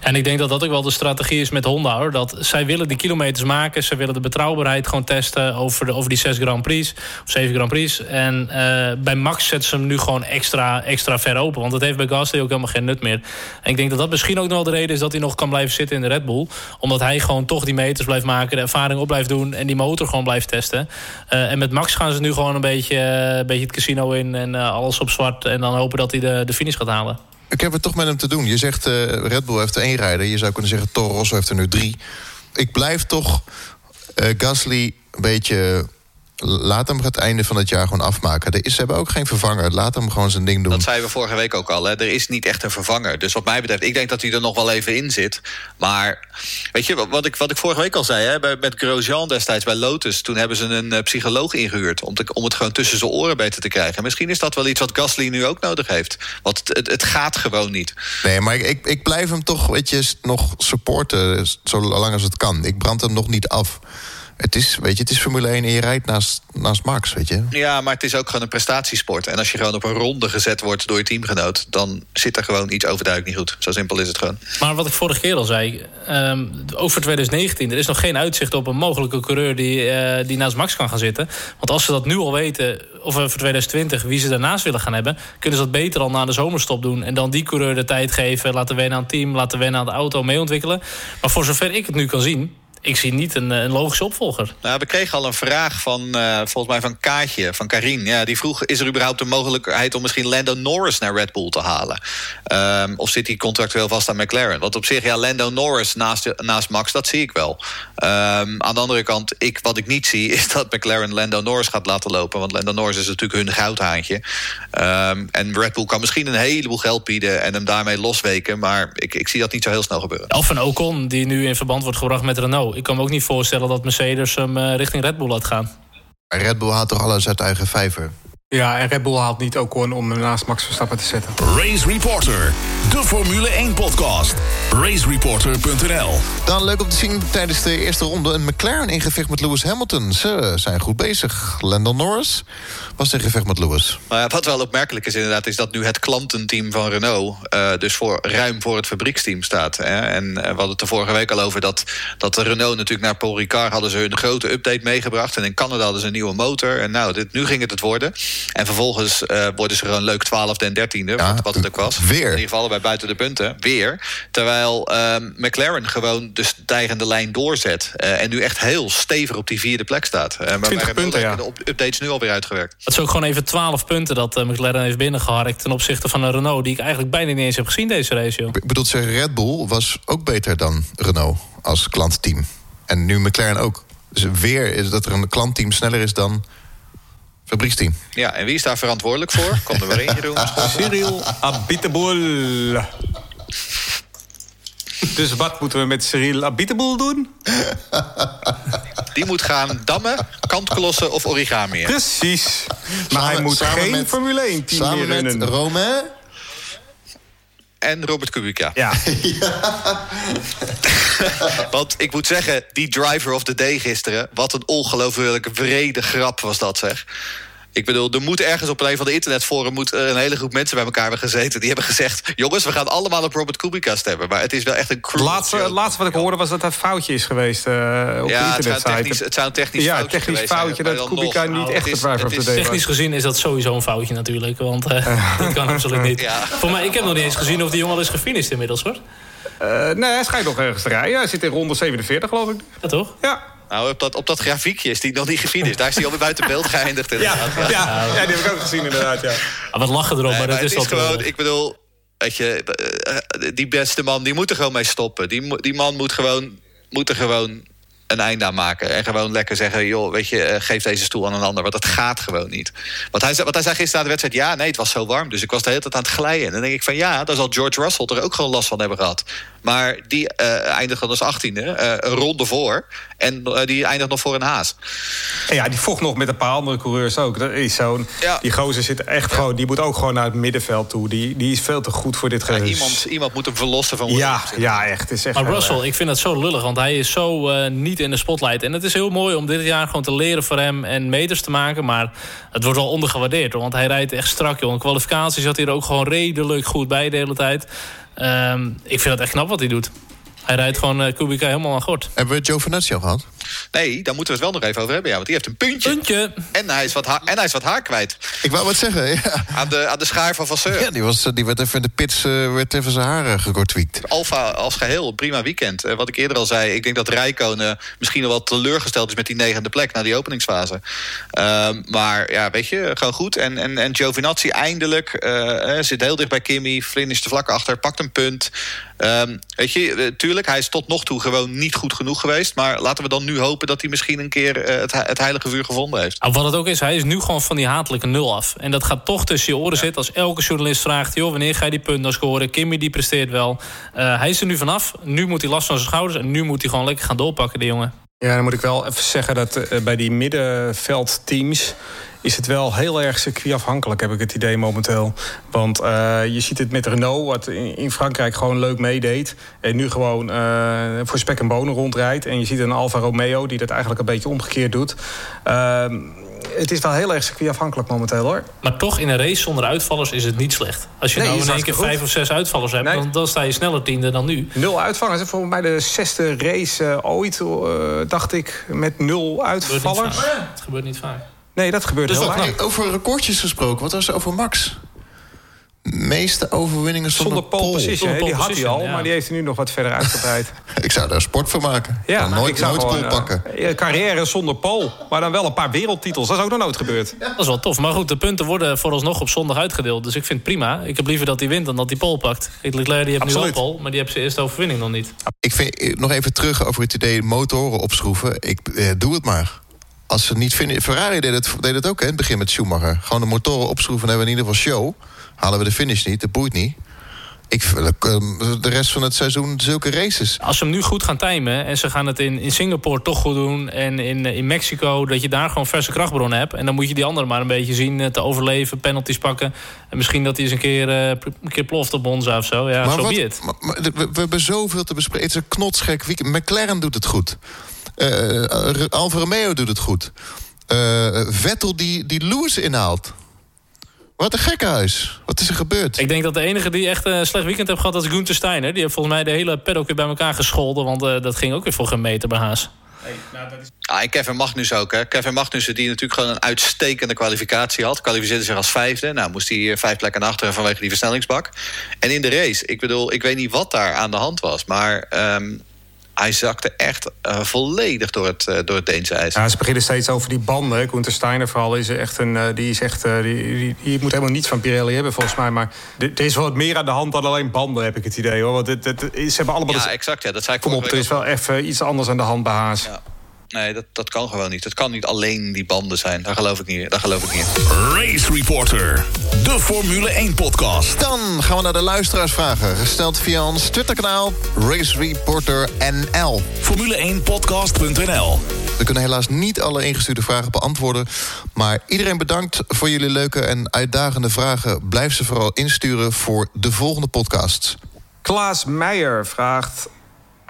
En ik denk dat dat ook wel de strategie is met Honda. Hoor. Dat zij willen die kilometers maken. Ze willen de betrouwbaarheid gewoon testen over, de, over die zes Grand Prix. Of zeven Grand Prix. En uh, bij Max zetten ze hem nu gewoon extra, extra ver open. Want dat heeft bij Gasly ook helemaal geen nut meer. En ik denk dat dat misschien ook nog wel de reden is... dat hij nog kan blijven zitten in de Red Bull. Omdat hij gewoon toch die meters blijft maken. De ervaring op blijft doen. En die motor gewoon blijft testen. Uh, en met Max gaan ze nu gewoon een beetje, uh, een beetje het casino in. En alles op zwart. En dan hopen dat hij de, de finish gaat halen. Ik heb het toch met hem te doen. Je zegt uh, Red Bull heeft er één rijder. Je zou kunnen zeggen Toro Rosso heeft er nu drie. Ik blijf toch uh, Gasly een beetje... Laat hem het einde van het jaar gewoon afmaken. Er is, ze hebben ook geen vervanger. Laat hem gewoon zijn ding doen. Dat zeiden we vorige week ook al. Hè. Er is niet echt een vervanger. Dus wat mij betreft, ik denk dat hij er nog wel even in zit. Maar weet je, wat ik, wat ik vorige week al zei... Hè, bij, met Grosjean destijds bij Lotus... toen hebben ze een uh, psycholoog ingehuurd... Om, te, om het gewoon tussen zijn oren beter te krijgen. En misschien is dat wel iets wat Gasly nu ook nodig heeft. Want het, het, het gaat gewoon niet. Nee, maar ik, ik, ik blijf hem toch weet je, nog supporten... zolang als het kan. Ik brand hem nog niet af. Het is, weet je, het is Formule 1 en je rijdt naast, naast Max, weet je. Ja, maar het is ook gewoon een prestatiesport. En als je gewoon op een ronde gezet wordt door je teamgenoot... dan zit er gewoon iets overduidelijk niet goed. Zo simpel is het gewoon. Maar wat ik vorige keer al zei, um, over 2019... er is nog geen uitzicht op een mogelijke coureur die, uh, die naast Max kan gaan zitten. Want als ze dat nu al weten, of voor 2020, wie ze daarnaast willen gaan hebben... kunnen ze dat beter al na de zomerstop doen. En dan die coureur de tijd geven, laten wennen aan het team... laten wennen aan de auto, mee ontwikkelen. Maar voor zover ik het nu kan zien ik zie niet een, een, logische opvolger. Nou, we kregen al een vraag van, uh, volgens mij van Kaatje, van Karin. Ja, die vroeg, is er überhaupt een mogelijkheid om misschien Lando Norris naar Red Bull te halen? Um, of zit hij contractueel vast aan McLaren? Want op zich, ja, Lando Norris naast, naast Max, dat zie ik wel. Um, aan de andere kant, ik, wat ik niet zie, is dat McLaren Lando Norris gaat laten lopen. Want Lando Norris is natuurlijk hun goudhaantje. Um, en Red Bull kan misschien een heleboel geld bieden en hem daarmee losweken. Maar ik, ik zie dat niet zo heel snel gebeuren. Of een Ocon, die nu in verband wordt gebracht met Renault. Ik kan me ook niet voorstellen dat Mercedes hem uh, richting Red Bull laat gaan. Red Bull haalt toch alles uit eigen vijver? Ja, en Red Bull haalt niet ook om hem naast Max Verstappen te zetten. Race Reporter, de Formule 1-podcast. Racereporter.nl Dan leuk om te zien tijdens de eerste ronde... een McLaren in gevecht met Lewis Hamilton. Ze zijn goed bezig. Landon Norris was in gevecht met Lewis. Maar wat wel opmerkelijk is inderdaad... is dat nu het klantenteam van Renault... Uh, dus voor, ruim voor het fabrieksteam staat. Hè? En uh, we hadden het de vorige week al over dat, dat de Renault natuurlijk... naar Paul Ricard hadden ze hun grote update meegebracht... en in Canada hadden ze een nieuwe motor. En nou, dit, nu ging het het worden... En vervolgens uh, worden ze gewoon leuk 12e en 13e, ja, wat het ook was. Weer. In ieder geval bij buiten de punten. Weer. Terwijl uh, McLaren gewoon de stijgende lijn doorzet. Uh, en nu echt heel stevig op die vierde plek staat. Uh, maar 20 punten, ja. de updates nu alweer uitgewerkt. Het is ook gewoon even 12 punten dat McLaren heeft binnengeharkt... ten opzichte van een Renault die ik eigenlijk bijna niet eens heb gezien deze race. Joh. Ik bedoel, zeggen, Red Bull was ook beter dan Renault als klantteam. En nu McLaren ook. Dus weer is dat er een klantteam sneller is dan fabrieksteam. Ja, en wie is daar verantwoordelijk voor? Kom er maar in, Jeroen. Cyril Abiteboul. Dus wat moeten we met Cyril Abiteboul doen? Die moet gaan dammen, kantklossen of origami. Precies. Maar samen, hij moet geen met, Formule 1 team samen meer met Romain en Robert Kubica. Ja. Want ik moet zeggen, die driver of the day gisteren... wat een ongelooflijk vrede grap was dat, zeg. Ik bedoel, er moet ergens op een van de internetforum... moet een hele groep mensen bij elkaar hebben gezeten... die hebben gezegd, jongens, we gaan allemaal op Robert Kubica stemmen. Maar het is wel echt een cruel laatste, Het laatste wat ik hoorde was dat het een foutje is geweest uh, op ja, de het zou, technisch, het zou een technisch ja, foutje technisch foutje dat Kubica niet nou, echt de driver day Technisch gezien is dat sowieso een foutje natuurlijk. Want uh, dat kan absoluut niet. Ja. Voor mij, ik heb nog niet eens gezien of die jongen al is gefinished inmiddels, hoor. Uh, nee, hij schijnt nog ergens te rijden. Hij zit in ronde 47, geloof ik. Ja, toch? Ja. Nou, op dat, op dat grafiekje is die nog niet gefinished. Daar is hij alweer buiten beeld geëindigd. Inderdaad. Ja, ja. ja, die heb ik ook gezien inderdaad, ja. Ah, wat lachen erop, nee, maar, maar dat is, is gewoon... Ik bedoel, weet je, die beste man, die moet er gewoon mee stoppen. Die, die man moet gewoon, moet er gewoon een einde aan maken. En gewoon lekker zeggen, joh, weet je, geef deze stoel aan een ander. Want dat gaat gewoon niet. Want hij, wat hij zei gisteren aan de wedstrijd, ja, nee, het was zo warm. Dus ik was de hele tijd aan het glijden. En dan denk ik van, ja, daar zal George Russell er ook gewoon last van hebben gehad. Maar die uh, eindigt dan als achttiende, uh, een ronde voor. En uh, die eindigt nog voor een haas. En ja, die vocht nog met een paar andere coureurs ook. Dat is zo'n. Ja. Die gozer zit echt ja. gewoon. Die moet ook gewoon naar het middenveld toe. Die, die is veel te goed voor dit geweest. Ja, iemand, iemand moet hem verlossen van Ja, ja, echt. Is echt maar Russell, erg. ik vind dat zo lullig. Want hij is zo uh, niet in de spotlight. En het is heel mooi om dit jaar gewoon te leren voor hem en meters te maken. Maar het wordt wel ondergewaardeerd. Want hij rijdt echt strak, joh. In kwalificatie zat hij er ook gewoon redelijk goed bij de hele tijd. Um, ik vind het echt knap wat hij doet. Hij rijdt gewoon uh, Kubica helemaal aan gort. Hebben we Giovinazzi al gehad? Nee, daar moeten we het wel nog even over hebben. Ja, want die heeft een puntje. Puntje. En hij is wat, haar, en hij is wat haar kwijt. Ik wou wat zeggen, ja. Aan de, aan de schaar van Vasseur. Ja, die, was, die werd even in de pits uh, werd even zijn haren gekortwiekt. Alfa als geheel, prima weekend. Uh, wat ik eerder al zei, ik denk dat Rijkonen misschien wel wat teleurgesteld is... met die negende plek na die openingsfase. Uh, maar ja, weet je, gewoon goed. En, en, en Giovinazzi eindelijk zit heel dicht bij Kimmy. Flynn is er vlak achter, pakt een punt... Um, weet je, tuurlijk, hij is tot nog toe gewoon niet goed genoeg geweest. Maar laten we dan nu hopen dat hij misschien een keer uh, het, het, heilige vuur gevonden heeft. Nou, wat het ook is, hij is nu gewoon van die hatelijke nul af. En dat gaat toch tussen je oren ja. zitten als elke journalist vraagt... joh, wanneer ga je die punten scoren? Kimmy die presteert wel. Uh, hij is er nu vanaf. Nu moet hij last van zijn schouders. En nu moet hij gewoon lekker gaan doorpakken, die jongen. Ja, dan moet ik wel even zeggen dat uh, bij die middenveldteams is het wel heel erg circuitafhankelijk, heb ik het idee momenteel. Want uh, je ziet het met Renault, wat in Frankrijk gewoon leuk meedeed. En nu gewoon uh, voor spek en bonen rondrijdt. En je ziet een Alfa Romeo die dat eigenlijk een beetje omgekeerd doet. Het is wel heel erg circuitafhankelijk momenteel hoor. Maar toch in een race zonder uitvallers is het niet slecht. Als je nee, nou in één keer vijf of zes uitvallers hebt, nee. dan, dan, sta je sneller tiende dan nu. Nul uitvallers. Volgens mij de zesde race uh, ooit, uh, dacht ik, met nul uitvallers. Het gebeurt niet vaak. Nee, dat gebeurt dus heel dat, vaak. Over recordjes gesproken, wat was er over Max? Meeste overwinningen zonder, zonder pole position. Zonder die had hij al, ja. maar die heeft hij nu nog wat verder uitgebreid. ik zou daar sport van maken. Ja, Dan nou, nooit, ik zou nooit gewoon, pole pakken. uh, carrière zonder pole, maar dan wel een paar wereldtitels. Dat is ook nog nooit gebeurd. Dat is wel tof. Maar goed, de punten worden vooralsnog op zondag uitgedeeld. Dus ik vind het prima. Ik heb liever dat hij wint dan dat hij pole pakt. Leclerc die heeft nu wel pole, maar die heeft zijn eerste overwinning nog niet. Ik vind eh, nog even terug over het idee motoren opschroeven. Ik eh, doe het maar. Als ze het niet vinden. Ferrari deed het, deed het ook hè, in het begin met Schumacher. Gewoon de motoren opschroeven en hebben we in ieder geval show. Halen we de finish niet, dat boeit niet. Ik, eh, de rest van het seizoen zulke races. Als ze hem nu goed gaan timen en ze gaan het in, in Singapore toch goed doen... en in, in Mexico, dat je daar gewoon verse krachtbronnen hebt... en dan moet je die anderen maar een beetje zien eh, te overleven, penalties pakken... en misschien dat hij eens een keer, uh, een keer ploft op Monza of zo. Ja, zo so be. Maar, maar, we, we, hebben zoveel te bespreken. Het is een knotsgek weekend. McLaren doet het goed. Uh, Alfa Romeo doet het goed. Uh, Vettel die, die Lewis inhaalt. Wat een gekkenhuis. Wat is er gebeurd? Ik denk dat de enige die echt een slecht weekend heeft gehad... is Gunther Steiner. Die heeft volgens mij de hele paddock weer bij elkaar gescholden... want uh, dat ging ook weer voor geen meter bij Haas. Nou, dat is... ah, en Kevin Magnus ook. Hè. Kevin Magnussen die natuurlijk gewoon een uitstekende kwalificatie had. Kwalificeerde zich als vijfde. Nou moest hij vijf plekken naar achteren vanwege die versnellingsbak. En in de race, ik bedoel, ik weet niet wat daar aan de hand was... maar um, hij zakte echt uh, volledig door het, uh, door het Deense ijs. Ja, ze beginnen steeds over die banden. Gunther Steiner vooral is echt een... Uh, die is echt... die, die, die, moet helemaal niets van Pirelli hebben volgens mij. Maar er is wel wat meer aan de hand dan alleen banden, heb ik het idee. hoor. Want het, het, ze hebben allemaal... Ja, exact. Ja, dat zei ik Kom op, er is wel even iets anders aan de hand bij Haas. Ja. Nee, dat, dat kan gewoon niet. Het kan niet alleen die banden zijn. Daar geloof ik niet, daar geloof ik niet Race Reporter, de Formule 1-podcast. Dan gaan we naar de luisteraarsvragen. Gesteld via ons Twitterkanaal Race Reporter NL. Formule1podcast.nl We kunnen helaas niet alle ingestuurde vragen beantwoorden. Maar iedereen bedankt voor jullie leuke en uitdagende vragen. Blijf ze vooral insturen voor de volgende podcasts. Klaas Meijer vraagt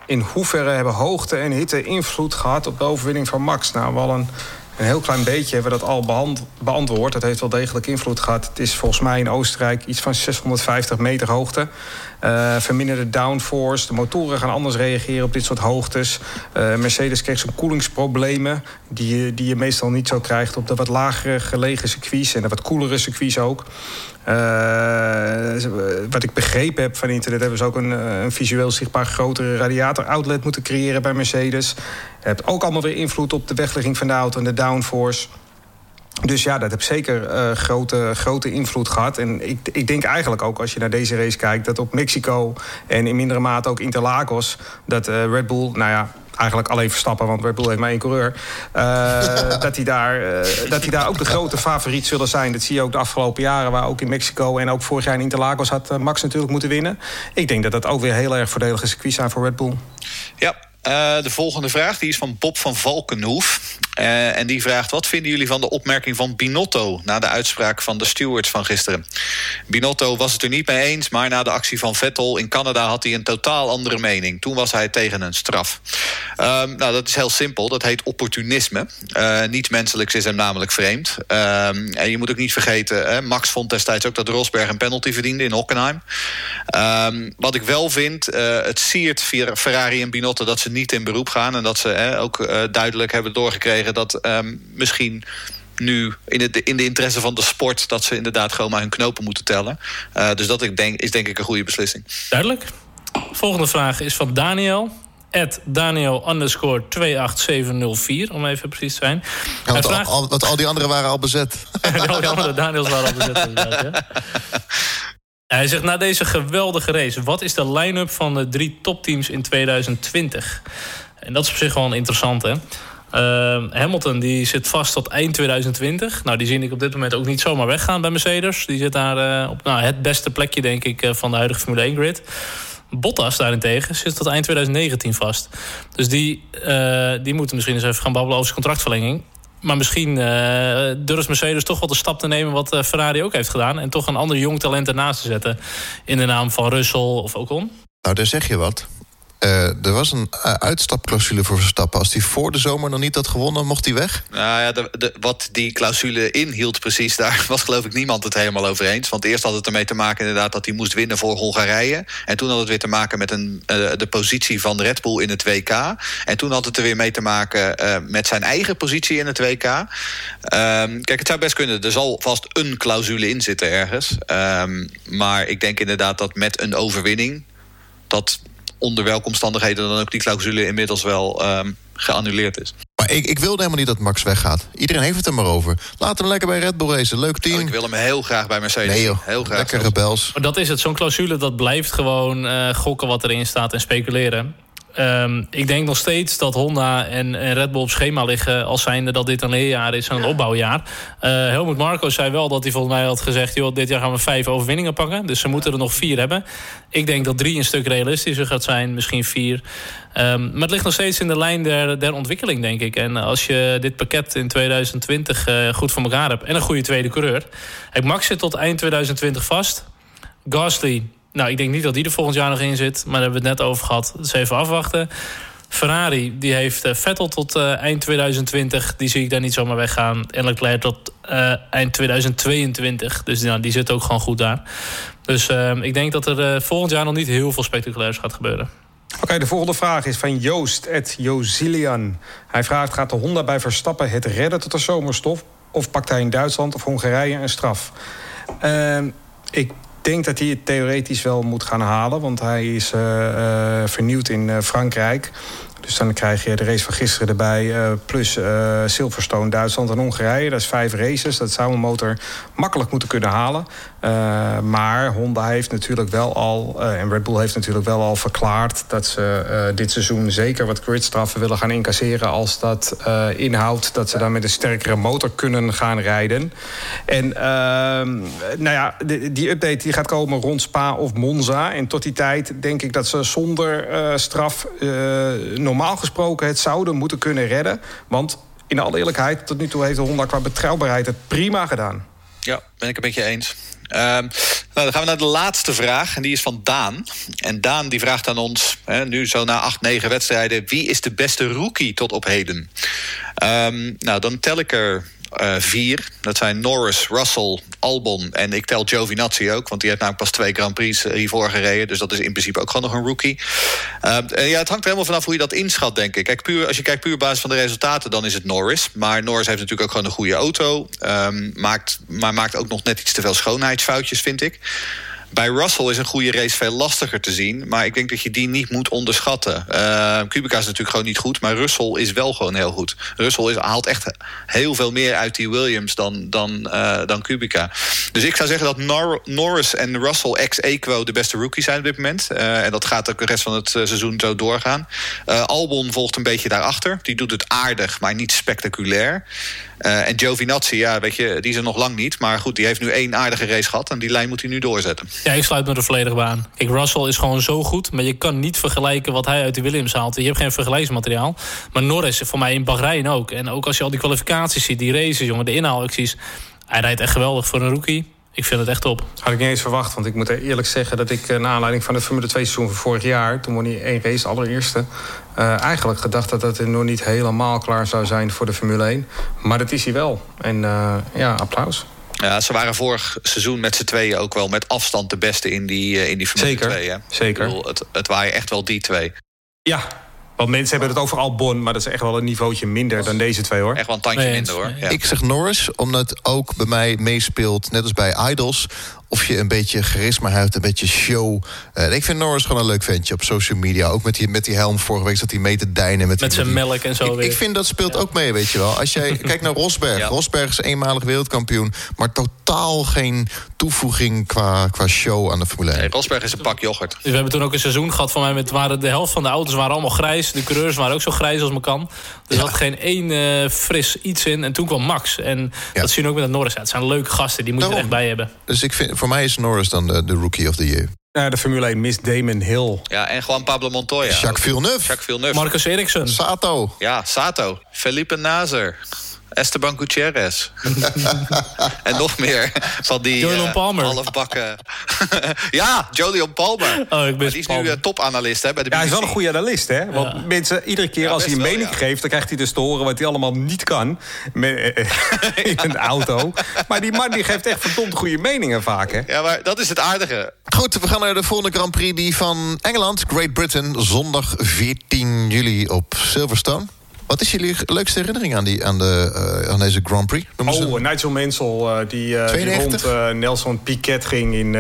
in hoeverre hebben hoogte en hitte invloed gehad op de overwinning van Max? Nou, wel een, een heel klein beetje hebben we dat al beantwoord. Dat heeft wel degelijk invloed gehad. Het is volgens mij in Oostenrijk iets van 650 meter hoogte. Uh, verminderde downforce. De motoren gaan anders reageren op dit soort hoogtes. Uh, Mercedes kreeg zo'n koelingsproblemen... Die die je meestal niet zo krijgt op de wat lagere gelegen circuits... en de wat koelere circuits ook. Uh, wat ik begrepen heb van internet... hebben ze ook een, een visueel zichtbaar grotere radiator-outlet moeten creëren bij Mercedes. Heeft ook allemaal weer invloed op de wegligging van de auto en de downforce... Dus ja, dat heeft zeker uh, grote, grote invloed gehad. En ik, ik denk eigenlijk ook, als je naar deze race kijkt... dat op Mexico en in mindere mate ook Interlagos... dat Red Bull, nou ja, eigenlijk alleen Verstappen... want Red Bull heeft maar één coureur... Uh, dat, die daar, dat die daar ook de grote favoriet zullen zijn. Dat zie je ook de afgelopen jaren... waar ook in Mexico en ook vorig jaar in Interlagos... had Max natuurlijk moeten winnen. Ik denk dat dat ook weer heel erg voordelige circuits zijn voor Red Bull. Ja, Uh, de volgende vraag die is van Bob van Valkenhoef. Uh, en die vraagt: Wat vinden jullie van de opmerking van Binotto na de uitspraak van de stewards van gisteren? Binotto was het er niet mee eens, maar na de actie van Vettel in Canada had hij een totaal andere mening. Toen was hij tegen een straf. Um, nou, dat is heel simpel. Dat heet opportunisme. Uh, niets menselijks is hem namelijk vreemd. Um, en je moet ook niet vergeten: hè, Max vond destijds ook dat Rosberg een penalty verdiende in Hockenheim. Um, wat ik wel vind, het siert via Ferrari en Binotto dat ze niet in beroep gaan. En dat ze hè, ook uh, duidelijk hebben doorgekregen dat um, misschien nu in de, in de interesse van de sport... dat ze inderdaad gewoon maar hun knopen moeten tellen. Uh, dus dat ik denk, is denk ik een goede beslissing. Duidelijk. Volgende vraag is van Daniel. At Daniel underscore 28704, om even precies te zijn. Ja, want, vraagt... al, want al die anderen waren al bezet. al die andere Daniels waren al bezet. Ja. Hij zegt, na deze geweldige race... wat is de line-up van de drie topteams in 2020? En dat is op zich gewoon interessant, hè? Uh, Hamilton die zit vast tot eind 2020. Nou, die zie ik op dit moment ook niet zomaar weggaan bij Mercedes. Die zit daar uh, op nou, het beste plekje, denk ik, uh, van de huidige Formule 1-grid. Bottas daarentegen zit tot eind 2019 vast. Dus die, die moeten misschien eens even gaan babbelen over zijn contractverlenging. Maar misschien uh, durft Mercedes toch wel de stap te nemen wat uh, Ferrari ook heeft gedaan. En toch een ander jong talent ernaast te zetten. In de naam van Russell of Ocon. Nou, daar zeg je wat. Uh, er was een uh, uitstapclausule voor Verstappen. Als hij voor de zomer nog niet had gewonnen, mocht hij weg? Nou ja, de, de, wat die clausule inhield precies, daar was geloof ik niemand het helemaal over eens. Want eerst had het ermee te maken inderdaad dat hij moest winnen voor Hongarije. En toen had het weer te maken met een, uh, de positie van Red Bull in het WK. En toen had het er weer mee te maken met zijn eigen positie in het WK. Um, kijk, het zou best kunnen. Er zal vast een clausule in zitten ergens. Um, maar ik denk inderdaad dat met een overwinning... dat onder welke omstandigheden dan ook die clausule inmiddels wel um, geannuleerd is. Maar ik, ik wilde helemaal niet dat Max weggaat. Iedereen heeft het er maar over. Laat hem lekker bij Red Bull racen. Leuk team. Oh, ik wil hem heel graag bij Mercedes. Nee joh, heel graag lekker rebels. Maar dat is het. Zo'n clausule dat blijft gewoon uh, gokken wat erin staat en speculeren. Um, ik denk nog steeds dat Honda en, en, Red Bull op schema liggen... als zijnde dat dit een leerjaar is en een opbouwjaar. Uh, Helmut Marco zei wel dat hij volgens mij had gezegd... joh, dit jaar gaan we vijf overwinningen pakken. Dus ze moeten er nog vier hebben. Ik denk dat drie een stuk realistischer gaat zijn. Misschien vier. Um, maar het ligt nog steeds in de lijn der, der ontwikkeling, denk ik. En als je dit pakket in 2020 uh, goed voor elkaar hebt... en een goede tweede coureur... Kijk, Max zit tot eind 2020 vast. Gasly nou, ik denk niet dat die er volgend jaar nog in zit. Maar daar hebben we het net over gehad. Dus even afwachten. Ferrari, die heeft uh, Vettel tot uh, eind 2020. Die zie ik daar niet zomaar weggaan. En Leclerc tot uh, eind 2022. Dus nou, die zit ook gewoon goed daar. Dus ik denk dat er volgend jaar nog niet heel veel spectaculairs gaat gebeuren. Oké, de volgende vraag is van Joost, at Jozilian. Hij vraagt, gaat de Honda bij Verstappen het redden tot de zomerstof? Of pakt hij in Duitsland of Hongarije een straf? ik denk dat hij het theoretisch wel moet gaan halen. Want hij is uh, uh, vernieuwd in uh, Frankrijk. Dus dan krijg je de race van gisteren erbij. Plus Silverstone, Duitsland en Hongarije. Dat is vijf races. Dat zou een motor makkelijk moeten kunnen halen. Uh, maar Honda heeft natuurlijk wel al... en Red Bull heeft natuurlijk wel al verklaard... dat ze dit seizoen zeker wat gridstraffen willen gaan incasseren... als dat inhoudt dat ze dan met een sterkere motor kunnen gaan rijden. En ehm, nou ja, die, update die gaat komen rond Spa of Monza. En tot die tijd denk ik dat ze zonder straf normaal gesproken het zouden moeten kunnen redden. Want in alle eerlijkheid, tot nu toe heeft Honda qua betrouwbaarheid het prima gedaan. Ja, ben ik een beetje eens. Uh, nou, dan gaan we naar de laatste vraag. En die is van Daan. En Daan die vraagt aan ons, hè, nu zo na acht, negen wedstrijden... wie is de beste rookie tot op heden? Um, nou, dan tel ik er uh, vier. Dat zijn Norris, Russell, Albon en ik tel Giovinazzi ook. Want die heeft namelijk pas twee Grand Prix hiervoor gereden. Dus dat is in principe ook gewoon nog een rookie. Uh, ja, het hangt er helemaal vanaf hoe je dat inschat, denk ik. Kijk, puur, als je kijkt puur op basis van de resultaten, dan is het Norris. Maar Norris heeft natuurlijk ook gewoon een goede auto. Um, maakt, maar maakt ook nog net iets te veel schoonheidsfoutjes, vind ik. Bij Russell is een goede race veel lastiger te zien. Maar ik denk dat je die niet moet onderschatten. Uh, Kubica is natuurlijk gewoon niet goed. Maar Russell is wel gewoon heel goed. Russell is, haalt echt heel veel meer uit die Williams dan, dan, uh, dan Kubica. Dus ik zou zeggen dat Nor Norris en Russell ex-equo de beste rookies zijn op dit moment. Uh, en dat gaat ook de rest van het seizoen zo doorgaan. Albon volgt een beetje daarachter. Die doet het aardig, maar niet spectaculair. Uh, en Giovinazzi, ja, weet je, die is er nog lang niet. Maar goed, die heeft nu één aardige race gehad. En die lijn moet hij nu doorzetten. Ja, ik sluit me er volledig bij aan. Kijk, Russell is gewoon zo goed. Maar je kan niet vergelijken wat hij uit de Williams haalt. Je hebt geen vergelijksmateriaal. Maar Norris, voor mij in Bahrein ook. En ook als je al die kwalificaties ziet, die races, jongen, de inhaalacties. Hij rijdt echt geweldig voor een rookie. Ik vind het echt op. Had ik niet eens verwacht. Want ik moet eerlijk zeggen dat ik... naar aanleiding van het Formule 2 seizoen van vorig jaar... toen won hij één race, allereerste... Uh, eigenlijk gedacht dat het nog niet helemaal klaar zou zijn voor de Formule 1. Maar dat is hij wel. En uh, ja, applaus. Ja, ze waren vorig seizoen met z'n tweeën ook wel met afstand de beste in die, uh, in die Formule zeker, 2. Hè? Zeker. Bedoel, het, het waren echt wel die twee. Ja, want mensen hebben het over Albon, maar dat is echt wel een niveautje minder dan deze twee hoor. Echt wel een tandje Nee, minder hoor. Ja. Ik zeg Norris, omdat ook bij mij meespeelt, net als bij Idols... of je een beetje charisma hebt, een beetje show. Uh, ik vind Norris gewoon een leuk ventje op social media. Ook met die, met die helm vorige week zat hij mee te deinen. Met, Met zijn die- melk en zo Ik, weer. ik vind dat speelt ook mee, weet je wel. Als jij kijkt naar Rosberg. Ja. Rosberg is eenmalig wereldkampioen... maar totaal geen toevoeging qua, qua show aan de Formule 1. Nee, Rosberg is een pak yoghurt. Dus we hebben toen ook een seizoen gehad van mij met waren de helft van de auto's waren allemaal grijs. De coureurs waren ook zo grijs als maar kan. Er zat geen één eh, fris iets in. En toen kwam Max. En Ja. dat zien we ook met dat Norris. Ja, het zijn leuke gasten, die moet je er echt bij hebben. Dus ik vind, voor mij is Norris dan de, de rookie of the year. Uh, de Formule 1 Miss Damon Hill. Ja, en gewoon Pablo Montoya. Jacques Villeneuve. Jacques Villeneuve. Marcus Ericsson. Sato. Ja, Sato. Felipe Nazer. Esteban Gutierrez. en nog meer van die Jolion uh, halfbakken... ja, Jolion Palmer. Oh, ik ben die is nu uh, topanalist hè, bij de BBC. Ja, hij is wel een goede analist, hè? Want ja. mensen, iedere keer Ja, als hij een wel, mening ja. geeft... dan krijgt hij dus te horen wat hij allemaal niet kan met, eh, in een auto. Maar die man die geeft echt verdomd goede meningen vaak, hè? Ja, maar dat is het aardige. Goed, we gaan naar de volgende Grand Prix. Die van Engeland, Great Britain. Zondag 14 juli op Silverstone. Wat is jullie leukste herinnering aan, die, aan, de, eh, aan deze Grand Prix? Oh, een- Nigel Mansell, eh, die, eh, die 92? rond Nelson Piquet ging in...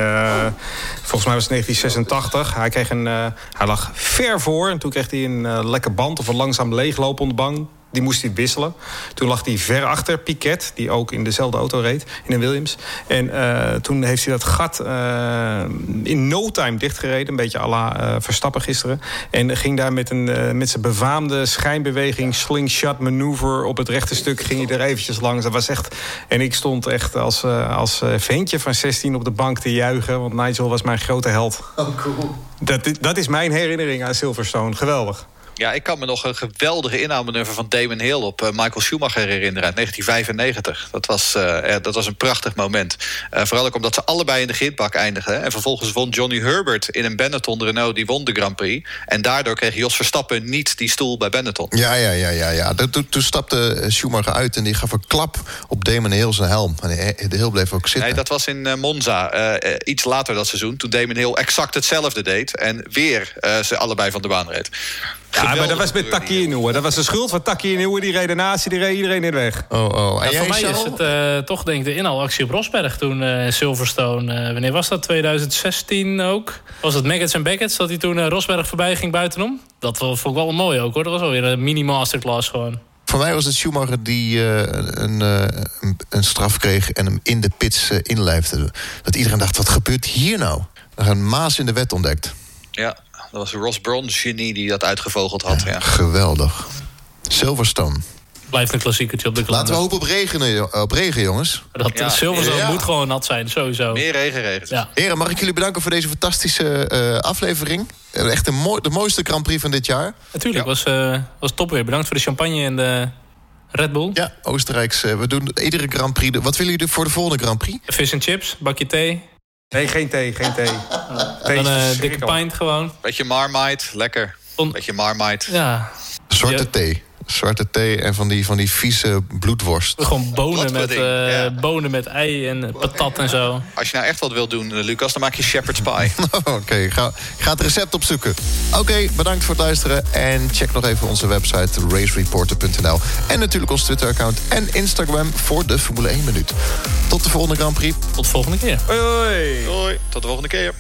volgens mij was het 1986. Hij, kreeg een, hij lag ver voor en toen kreeg hij een lekker band... of een langzaam leegloop onder de bank. Die moest hij wisselen. Toen lag hij ver achter Piquet, die ook in dezelfde auto reed, in een Williams. En eh, toen heeft hij dat gat eh, in no time dichtgereden. Een beetje à la eh, Verstappen gisteren. En ging daar met, een, met zijn befaamde schijnbeweging, slingshot manoeuvre op het rechte stuk, ging hij er eventjes langs. Dat was echt. En ik stond echt als, als ventje van 16 op de bank te juichen, want Nigel was mijn grote held. Dat, i- dat is mijn herinnering aan Silverstone. Geweldig. Ja, ik kan me nog een geweldige inhaalmanoeuvre van Damon Hill op eh, Michael Schumacher herinneren uit 1995. Dat was, eh, eh, dat was een prachtig moment. Vooral ook omdat ze allebei in de grindbak eindigden. En vervolgens won Johnny Herbert in een Benetton Renault, die won de Grand Prix. En daardoor kreeg Jos Verstappen niet die stoel bij Benetton. Ja, ja, ja, ja. ja. Toen- Toen, stapte Schumacher uit en die gaf een klap op Damon Hill zijn helm. En de Hill bleef ook zitten. Nee, dat was in Monza, iets later dat seizoen... toen Damon Hill exact hetzelfde deed... en weer ze allebei van de baan reed. Ja, maar dat was met Taki Inoue. Dat was de schuld van Taki Inoue. Die reed ernaast, die reed iedereen in de weg. Oh, oh. En Ja, voor mij is het eh, toch denk ik de inhaalactie op Rosberg toen eh, Silverstone. Eh, wanneer was dat? 2016 ook? Was het Maggots en Beckett's dat hij toen Rosberg voorbij ging buitenom? Dat vond ik wel mooi ook hoor. Dat was alweer een mini masterclass gewoon. Voor mij was het Schumacher die eh, een, eh, een, een straf kreeg... en hem in de pits eh, inlijfde. Dat iedereen dacht, wat gebeurt hier nou? Er een maas in de wet ontdekt. Ja, dat was Ross Brawn, genie, die dat uitgevogeld had. Ja. Geweldig. Silverstone. Blijft een klassiekertje op de kalender. Laten we hopen op regen, op regen jongens. Dat Ja. Silverstone Ja. moet gewoon nat zijn, sowieso. Meer regenregels. Ja. Heren, mag ik jullie bedanken voor deze fantastische eh, aflevering. Eh, Echt een mooi, de mooiste Grand Prix van dit jaar. Natuurlijk, was, eh, was top weer. Bedankt voor de champagne en de Red Bull. Ja, Oostenrijks. eh, we doen iedere Grand Prix. Wat willen jullie voor de volgende Grand Prix? Vis en chips, bakje thee. Nee, geen thee, geen thee. Thee Dan een dikke verschrikkelijk. pint gewoon. Beetje Marmite, lekker. Beetje Marmite. Ja, Zwarte thee. Zwarte thee en van die, van die vieze bloedworst. gewoon bonen met, eh, ja. bonen met ei en patat en zo. Als je nou echt wat wilt doen, eh, Lucas, dan maak je shepherd's pie. Oké, ga, ga het recept opzoeken. Oké, bedankt voor het luisteren. En check nog even onze website racereporter.nl. En natuurlijk ons Twitter-account en Instagram voor de Formule 1 minuut. Tot de volgende Grand Prix. Tot de volgende keer. Hoi, hoi. Hoi, tot de volgende keer.